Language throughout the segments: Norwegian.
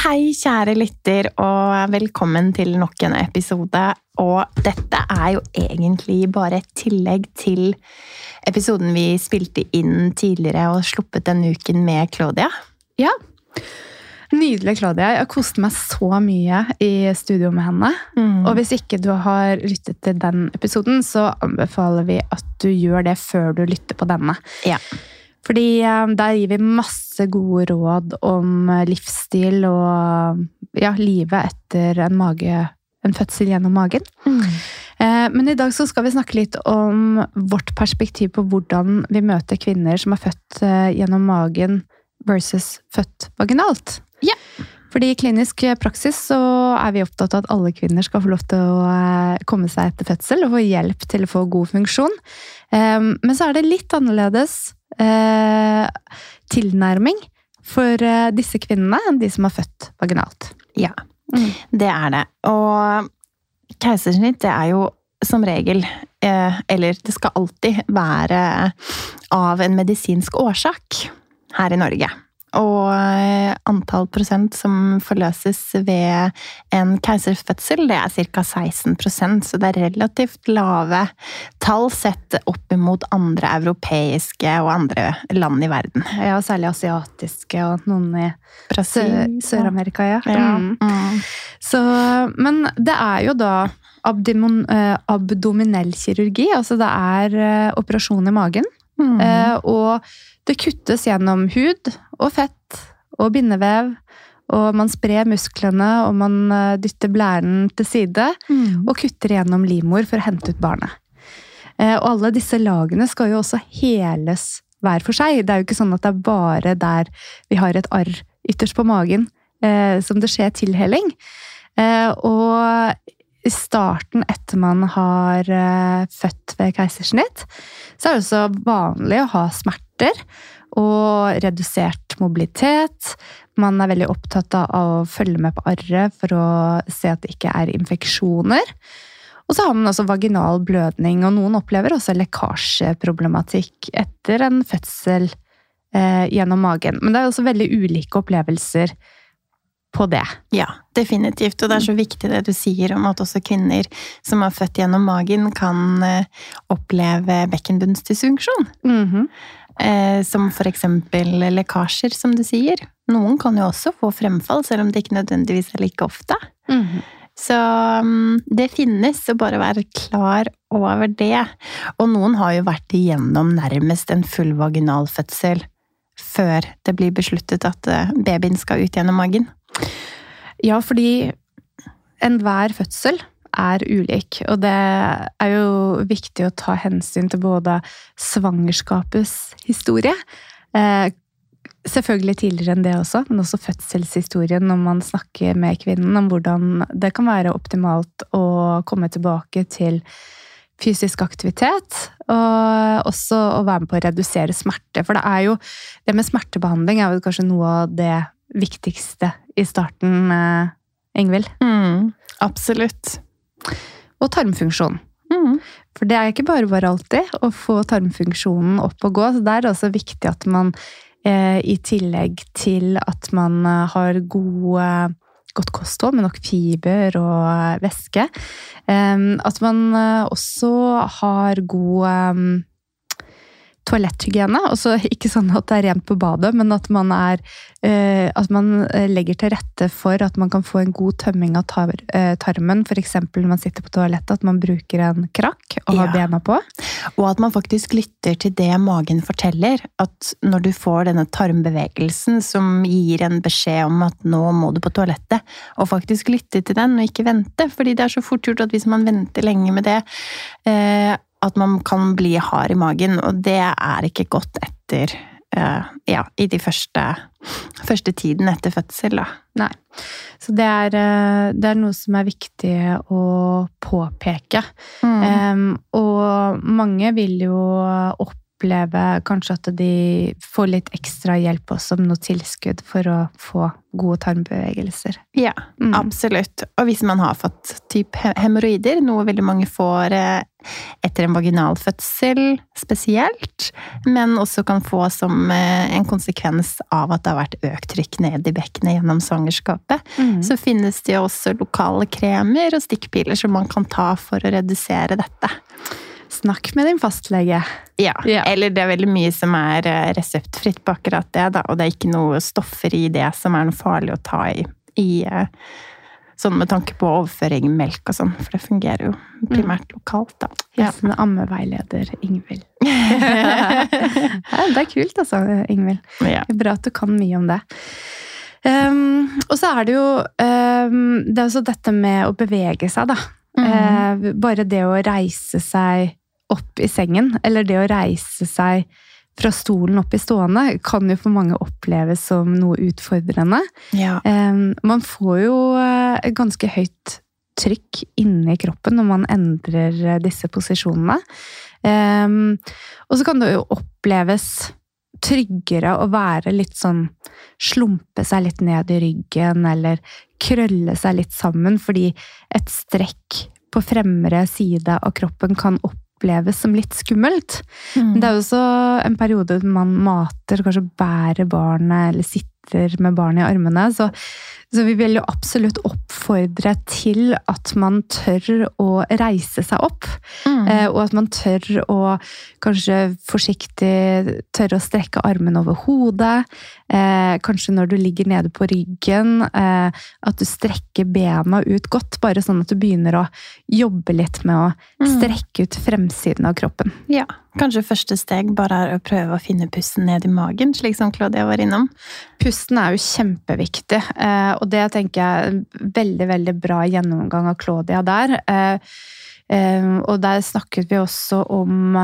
Hei, kjære lytter, og velkommen til nok en episode. Og dette er jo egentlig bare et tillegg til episoden vi spilte inn tidligere og sluppet denne uken med Claudia. Ja. Nydelig, Claudia. Jeg har kost meg så mye i studio med henne. Mm. Og hvis ikke du har lyttet til den episoden, så anbefaler vi at du gjør det før du lytter på denne. Ja. Fordi um, der gir vi masse gode råd om uh, livsstil og ja, livet etter en, mage, en fødsel gjennom magen. Mm. Eh, men i dag så skal vi snakke litt om vårt perspektiv på hvordan vi møter kvinner som er født gjennom magen versus født vaginalt. Ja. Fordi i klinisk praksis så er vi opptatt av at alle kvinner skal få lov til å komme seg etter fødsel og få hjelp til å få god funksjon. Men så er det litt annerledes eh, tilnærming for eh, disse kvinnene enn de som har født vaginalt. Ja, det er det. Og keisersnitt, det er jo som regel, eh, eller det skal alltid være av en medisinsk årsak her i Norge. Og eh, antall prosent som forløses ved en keiserfødsel, det er ca. 16% så det er relativt lave tall sett opp imot andre europeiske og andre land i verden. Ja, særlig asiatiske og noen i Sør-Amerika, ja. ja. Mm. Mm. Så, men det er jo da eh, abdominell kirurgi, altså det er eh, operasjon i magen. Mm. Og det kuttes gjennom hud og fett og bindevev. Og man sprer musklene, og man eh, dytter blæren til side. Mm. Og kutter gjennom livmor for å hente ut barnet. Eh, og alle disse lagene skal jo også heles hver for seg. Det er jo ikke sånn at det er bare der vi har et arr ytterst på magen eh, som det skjer tilheling. Og i starten etter man har uh, født ved keisersnitt, så er det også vanlig å ha smerter og redusert mobilitet. Man er veldig opptatt av å følge med på arret for å se at det ikke er infeksjoner. Og så har man også vaginal blødning, og noen opplever også lekkasjeproblematikk etter en fødsel eh, gjennom magen. Men det er også veldig ulike opplevelser på det. Ja, definitivt. Og det er så viktig det du sier om at også kvinner som er født gjennom magen, kan eh, oppleve bekkenbunnsdysfunksjon. Mm -hmm. eh, som for eksempel lekkasjer, som du sier. Noen kan jo også få fremfall, selv om det ikke nødvendigvis er like ofte. Mm -hmm. Så det finnes, å bare være klar over det. Og noen har jo vært igjennom nærmest en full vaginal fødsel før det blir besluttet at eh, babyen skal ut gjennom magen. Ja, fordi enhver fødsel er ulik, og det er jo viktig å ta hensyn til både svangerskapets historie eh, Selvfølgelig tidligere enn det også, men også fødselshistorien når man snakker med kvinnen om hvordan det kan være optimalt å komme tilbake til fysisk aktivitet. Og også å være med på å redusere smerte. For det er jo Det med smertebehandling er jo kanskje noe av det viktigste i starten, eh, Ingvild. Mm, absolutt. Og tarmfunksjon. Mm. For det er ikke bare bare alltid å få tarmfunksjonen opp og gå. Så det er også viktig at man eh, i tillegg til at man eh, har gode godt kosthold med nok fiber og væske. At man også har god toaletthygiene. Også ikke sånn at det er rent på badet, men at man, er, eh, at man eh, legger til rette for at man kan få en god tømming av tar, eh, tarmen. F.eks. når man sitter på toalettet, at man bruker en krakk og har Ja. bena på. Og at man faktisk lytter til det magen forteller. At når du får denne tarmbevegelsen som gir en beskjed om at nå må du på toalettet, og faktisk lytte til den og ikke vente. Fordi det er så fort gjort at hvis man venter lenge med det, eh, at man kan bli hard i magen, og det er ikke godt etter eh, ja, i de første, første tiden etter fødsel, da. Nei. Så det er, eh, det er noe som er viktig å påpeke. Mm. Um, og mange vil jo oppleve kanskje at de får litt ekstra hjelp også med noe tilskudd for å få gode tarmbevegelser. Ja, Mm. absolutt. Og hvis man har fått type hemoroider, noe veldig mange får eh, etter en vaginal fødsel spesielt, men også kan få som eh, en konsekvens av at det har vært økt trykk ned i bekkenet gjennom svangerskapet, Mm. så finnes det jo også lokale kremer og stikkpiler som man kan ta for å redusere dette. Snakk med din fastlege. Ja, Ja. eller det er veldig mye som er eh, reseptfritt på akkurat det, da, og det er ikke noe stoffer i det som er noe farlig å ta i, i eh, Sånn med tanke på overføring melk og sånn, for det fungerer jo primært lokalt, da. Ja. Hilsen ammeveileder Ingvild. Ja, det er kult, altså, Ingvild. ja. Bra at du kan mye om det. Um, og så er det jo um, Det er også dette med å bevege seg, da. Mm. Uh, bare det å reise seg opp i sengen, eller det å reise seg fra stolen opp i stående, kan jo for mange oppleves som noe utfordrende. ja. Man får jo eh, ganske høyt trykk inni kroppen når man endrer eh, disse posisjonene. Og så kan det jo oppleves tryggere å være litt sånn Slumpe seg litt ned i ryggen, eller krølle seg litt sammen, fordi et strekk på fremre side av kroppen kan oppleves som litt skummelt. Mm. Men det er jo også en periode man mater, kanskje bærer barnet, eller sitter med barnet i armene. Så, så vi vil jo absolutt oppfordre til at man tør å reise seg opp. Mm. Eh, og at man tør å kanskje forsiktig tørre å strekke armen over hodet. Eh, kanskje når du ligger nede på ryggen, eh, at du strekker bena ut godt. Bare sånn at du begynner å jobbe litt med å Mm. strekke ut fremsiden av kroppen. Ja. Kanskje første steg bare er å prøve å finne pusten ned i magen, slik som Claudia var innom. Pusten er jo kjempeviktig, eh, og det tenker jeg er en veldig, veldig bra gjennomgang av Claudia der. Eh, eh, og der snakket vi også om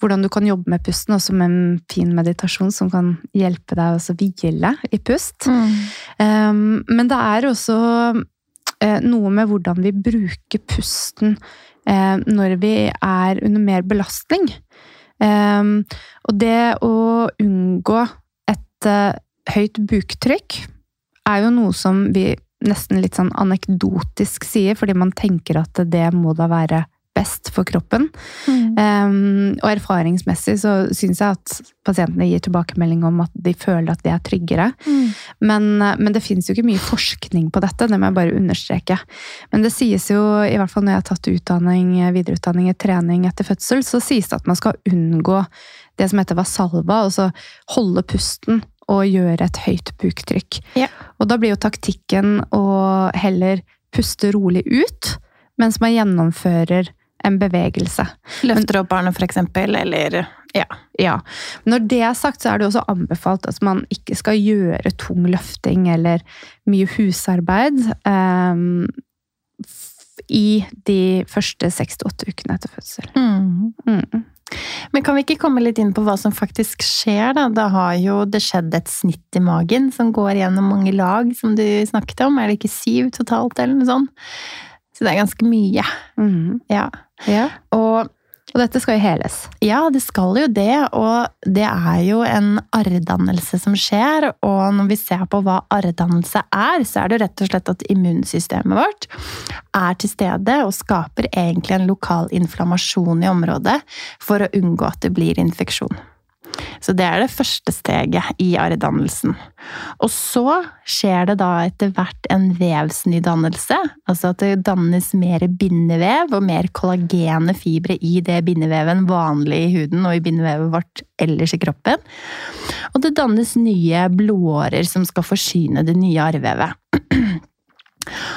hvordan du kan jobbe med pusten, også med en fin meditasjon som kan hjelpe deg å hvile i pust. Mm. Men det er også noe med hvordan vi bruker pusten når vi er under mer belastning. Eh, og det å unngå et eh, høyt buktrykk er jo noe som vi nesten litt sånn anekdotisk sier, fordi man tenker at det må da være best for kroppen. Mm. Um, og erfaringsmessig så syns jeg at pasientene gir tilbakemelding om at de føler at de er tryggere. Mm. Men, men det finnes jo ikke mye forskning på dette, det må jeg bare understreke. Men det sies jo, i hvert fall når jeg har tatt utdanning, videreutdanning i trening etter fødsel, så sies det at man skal unngå det som heter vasalva, altså holde pusten og gjøre et høyt buktrykk. Ja. Og da blir jo taktikken å heller puste rolig ut, mens man gjennomfører en bevegelse. Løfter opp barnet, eksempel, eller ja. Ja. Når det er sagt, så er det også anbefalt at man ikke skal gjøre tung løfting eller mye husarbeid um, i de første seks til åtte ukene etter fødsel. Mm. Mm. Men kan vi ikke komme litt inn på hva som faktisk skjer, da? Da har jo det skjedd et snitt i magen som går gjennom mange lag, som du snakket om. Er det ikke syv totalt, eller noe sånt? Så det er ganske mye. Mm. Ja. Ja. Og Og dette skal jo heles. ja, det skal jo det, og det er jo en arrdannelse som skjer. Og når vi ser på hva arrdannelse er, så er det jo rett og slett at immunsystemet vårt er til stede og skaper egentlig en lokal inflammasjon i området for å unngå at det blir infeksjon. Så det er det første steget i arrdannelsen. Og så skjer det da etter hvert en vevsnydannelse. Altså at det dannes mer bindevev og mer kollagene fibre i det bindevevet enn vanlig i huden og i bindevevet vårt ellers i kroppen. Og det dannes nye blodårer som skal forsyne det nye arrvevet.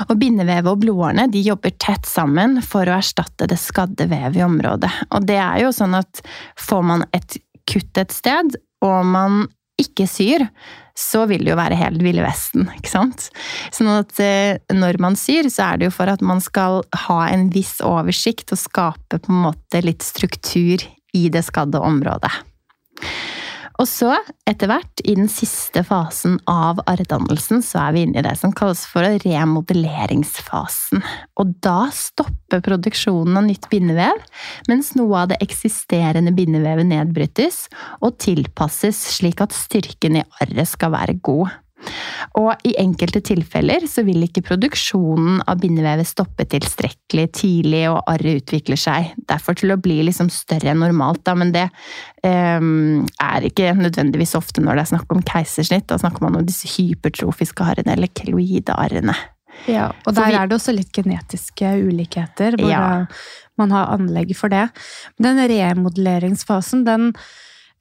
Og Bindevevet og blodårene de jobber tett sammen for å erstatte det skadde vevet i området. Og det er jo sånn at får man et kutt et sted, og man ikke syr, så vil det jo være helt Ville Vesten, ikke sant? Sånn at eh, når man syr, så er det jo for at man skal ha en viss oversikt og skape på en måte litt struktur i det skadde området. Og så, etter hvert, i den siste fasen av arrdannelsen, så er vi inne i det som kalles for remodelleringsfasen. Og da stopper produksjonen av nytt bindevev, mens noe av det eksisterende bindevevet nedbrytes og tilpasses slik at styrken i arret skal være god. Og i enkelte tilfeller så vil ikke produksjonen av bindevevet stoppe tilstrekkelig tidlig, og arret utvikler seg derfor til å bli liksom større enn normalt. Da. Men det um, er ikke nødvendigvis ofte når det er snakk om keisersnitt. Da snakker man om disse hypertrofiske arrene, eller keloide arrene. Ja, og der vi- er det også litt genetiske ulikheter, hvor Ja. man har anlegg for det. Den remodelleringsfasen, den,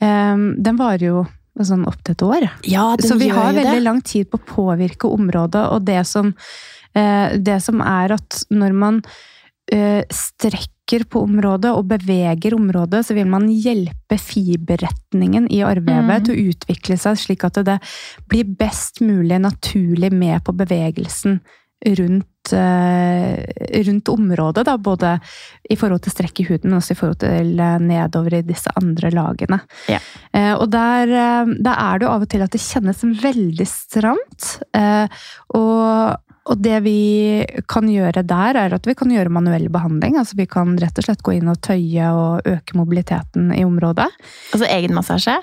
um, den varer jo sånn opp til et år. Ja, Så vi har veldig det. lang tid på å påvirke området, og det som, eh, det som er at når man eh, strekker på området og beveger området, så vil man hjelpe fiberretningen i arrvevet Mm. til å utvikle seg slik at det blir best mulig naturlig med på bevegelsen rundt, eh, rundt området, da, både i forhold til strekk i huden, men også i forhold til eh, nedover i disse andre lagene. Ja. Eh, og der, der er det jo av og til at det kjennes veldig stramt. Og, og det vi kan gjøre der, er at vi kan gjøre manuell behandling. Altså vi kan rett og slett gå inn og tøye og øke mobiliteten i området. Altså egenmassasje.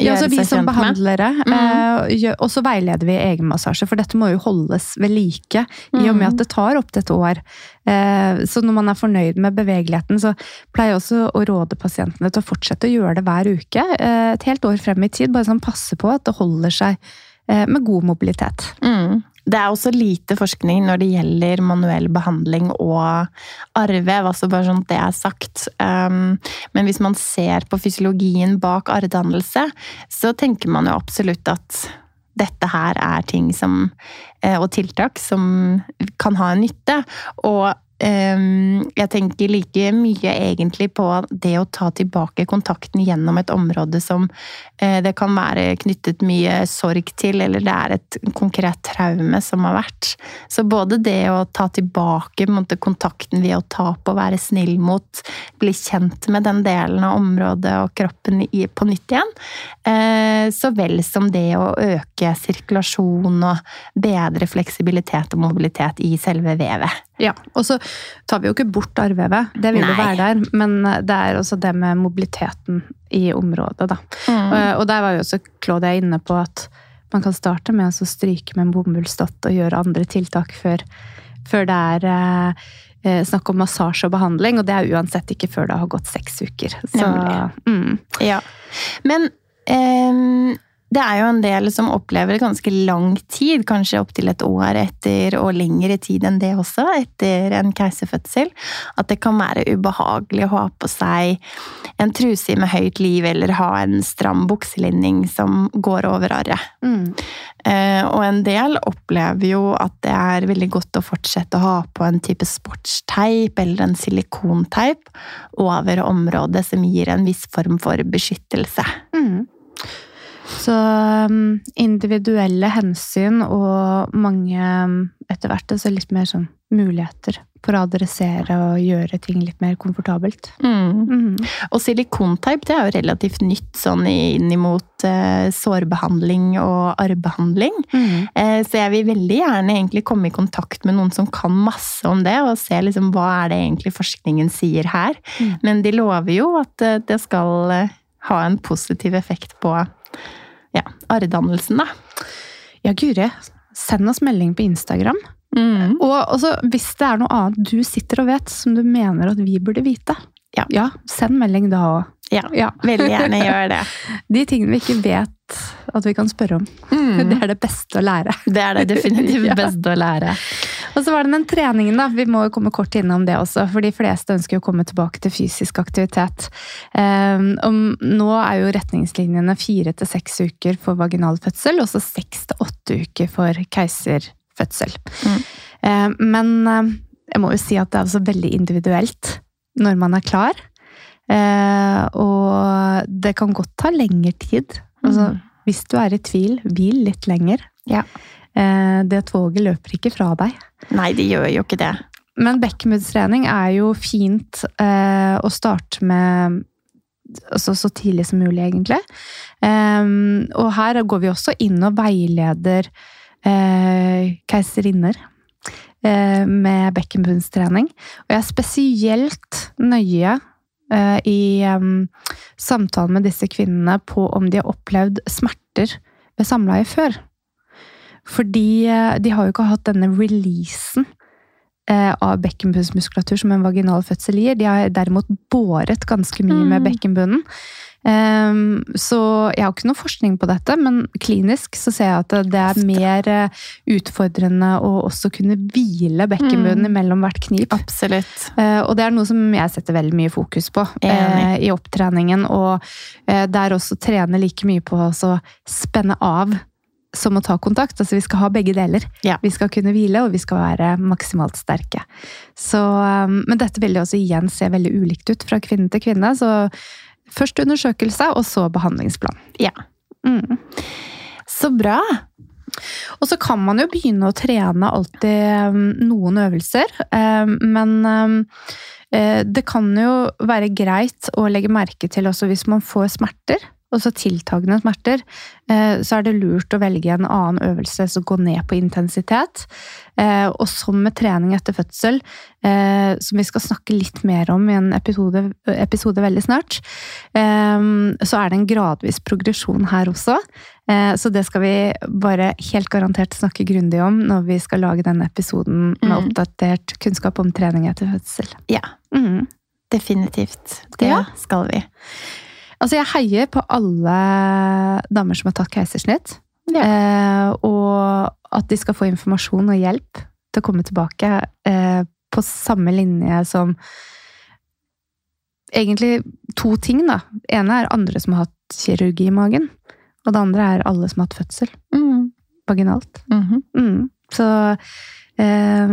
Ja, altså vi som behandlere. Mm. eh, Og så veileder vi egenmassasje, for dette må jo holdes ved like. I og med at det tar opptil et år. Eh, Så når man er fornøyd med bevegeligheten, så pleier jeg også å råde pasientene til å fortsette å gjøre det hver uke. eh, Et helt år frem i tid. Bare sånn passe på at det holder seg med god mobilitet. Mm. Det er også lite forskning når det gjelder manuell behandling og arrvev, altså bare sånn det er sagt. Um, men hvis man ser på fysiologien bak arrdannelse, så tenker man jo absolutt at dette her er ting som, eh, og tiltak som kan ha en nytte. Og jeg tenker like mye egentlig på det å ta tilbake kontakten gjennom et område som eh, det kan være knyttet mye sorg til, eller det er et konkret traume som har vært. Så både det å ta tilbake måte, kontakten ved å ta på, være snill mot, bli kjent med den delen av området og kroppen i, på nytt igjen, eh, så vel som det å øke sirkulasjon og bedre fleksibilitet og mobilitet i selve vevet. Ja, og så tar vi jo ikke bort arrvevet, det vil jo være der, men det er også det med mobiliteten i området, da. Mm. Og, og der var jo også Claudia inne på at man kan starte med å stryke med en bomullsdott og gjøre andre tiltak før, før det er eh, eh, snakk om massasje og behandling, og det er uansett ikke før det har gått seks uker. Så, mm, Ja. Men ehm, det er jo en del som opplever ganske lang tid, kanskje opptil et år etter, og lengre tid enn det også, etter en keiserfødsel. At det kan være ubehagelig å ha på seg en truse med høyt liv, eller ha en stram bukselinning som går over arret. mm. Eh, og en del opplever jo at det er veldig godt å fortsette å ha på en type sportsteip eller en silikonteip over området som gir en viss form for beskyttelse. Mm. Så um, individuelle hensyn og mange um, etter hvert altså litt mer sånn muligheter for å adressere og gjøre ting litt mer komfortabelt. Mm. Og silikonteip det er jo relativt nytt sånn i- inn imot eh, sårbehandling og arrbehandling. Mm. Eh, så jeg vil veldig gjerne egentlig komme i kontakt med noen som kan masse om det, og se liksom hva er det egentlig forskningen sier her. Mm. Men de lover jo at eh, det skal eh, ha en positiv effekt på ja, arrdannelsen, da. Ja, Guri, send oss melding på Instagram. Og også, hvis det er noe annet du sitter og vet som du mener at vi burde vite, Ja. send melding da òg. Ja, Ja. veldig gjerne gjør det. De tingene vi ikke vet at vi kan spørre om. Det er det beste å lære. Det er det definitivt Ja. beste å lære. Og så var det den treningen, da. Vi må jo komme kort innom det også, for de fleste ønsker jo å komme tilbake til fysisk aktivitet. Um, nå er jo retningslinjene fire til seks uker for vaginal fødsel, og så seks til åtte uker for keiserfødsel. Mm. Um, men um, jeg må jo si at det er også veldig individuelt når man er klar. Uh, og det kan godt ta lengre tid. Altså, Mm. Hvis du er i tvil, hvil litt lenger. Ja. Eh, det toget løper ikke fra deg. Nei, de gjør jo ikke det. Men bekkenbunnstrening er jo fint eh, å starte med altså, så tidlig som mulig, egentlig. Ehm, og her går vi også inn og veileder eh, keiserinner eh, med bekkenbunnstrening. Og jeg er spesielt nøye eh, i samtalen med disse kvinnene på om de har opplevd smerter ved samleie før. Fordi eh, de har jo ikke hatt denne releasen eh, av bekkenbunnsmuskulatur som en vaginal fødsel gir. De har derimot båret ganske mye med Mm. bekkenbunnen. Ehm, så jeg har ikke noe forskning på dette, men klinisk så ser jeg at det er mer eh, utfordrende å også kunne hvile bekkenbunnen Mm. mellom hvert knip. Absolutt. Og det er noe som jeg setter veldig mye fokus på Enig. i opptreningen. Og der er også trene like mye på å spenne av som å ta kontakt. Altså vi skal ha begge deler. Ja. Vi skal kunne hvile, og vi skal være maksimalt sterke. Så, eh, men dette vil jo også igjen se veldig ulikt ut fra kvinne til kvinne. Så først undersøkelse, og så behandlingsplan. Ja. Mm. Så bra. Og så kan man jo begynne å trene alltid um, noen øvelser, um, men um, eh, det kan jo være greit å legge merke til også hvis man får smerter, også tiltagende smerter, eh, så er det lurt å velge en annen øvelse som går ned på intensitet. Eh, Og som med trening etter fødsel, eh, som vi skal snakke litt mer om i en episode, episode veldig snart, så er det en gradvis progresjon her også. Så det skal vi bare helt garantert snakke grundig om når vi skal lage denne episoden med Mm. oppdatert kunnskap om trening etter fødsel. Ja, Mm. definitivt. Det Ja. skal vi. Altså, jeg heier på alle damer som har tatt keisersnitt. Ja. Eh, og at de skal få informasjon og hjelp til å komme tilbake eh, på samme linje som Egentlig to ting, da. Det ene er andre som har hatt kirurgi i magen. Og det andre er alle som har hatt fødsel Mm. vaginalt. Mhm. Mm. Så Eh,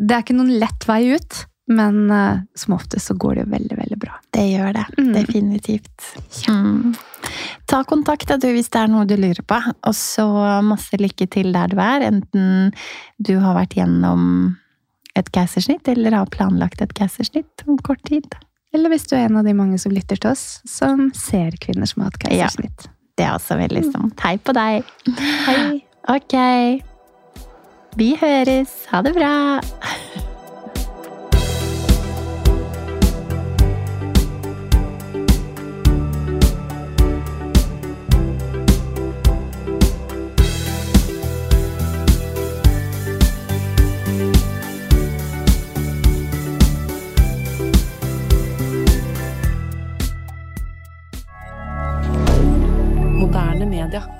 det er ikke noen lett vei ut, men uh, som oftest så går det jo veldig, veldig bra. Det gjør det. Mm. Definitivt. Mm. Ta kontakt da, du, hvis det er noe du lurer på. Og så masse lykke til der du er, enten du har vært gjennom et keisersnitt eller har planlagt et keisersnitt om kort tid. Eller hvis du er en av de mange som lytter til oss, som ser kvinner som har hatt keisersnitt. Ja, Det er også veldig sånn. Hei på deg. Hei. Ok. Vi høres. Ha det bra. Canada.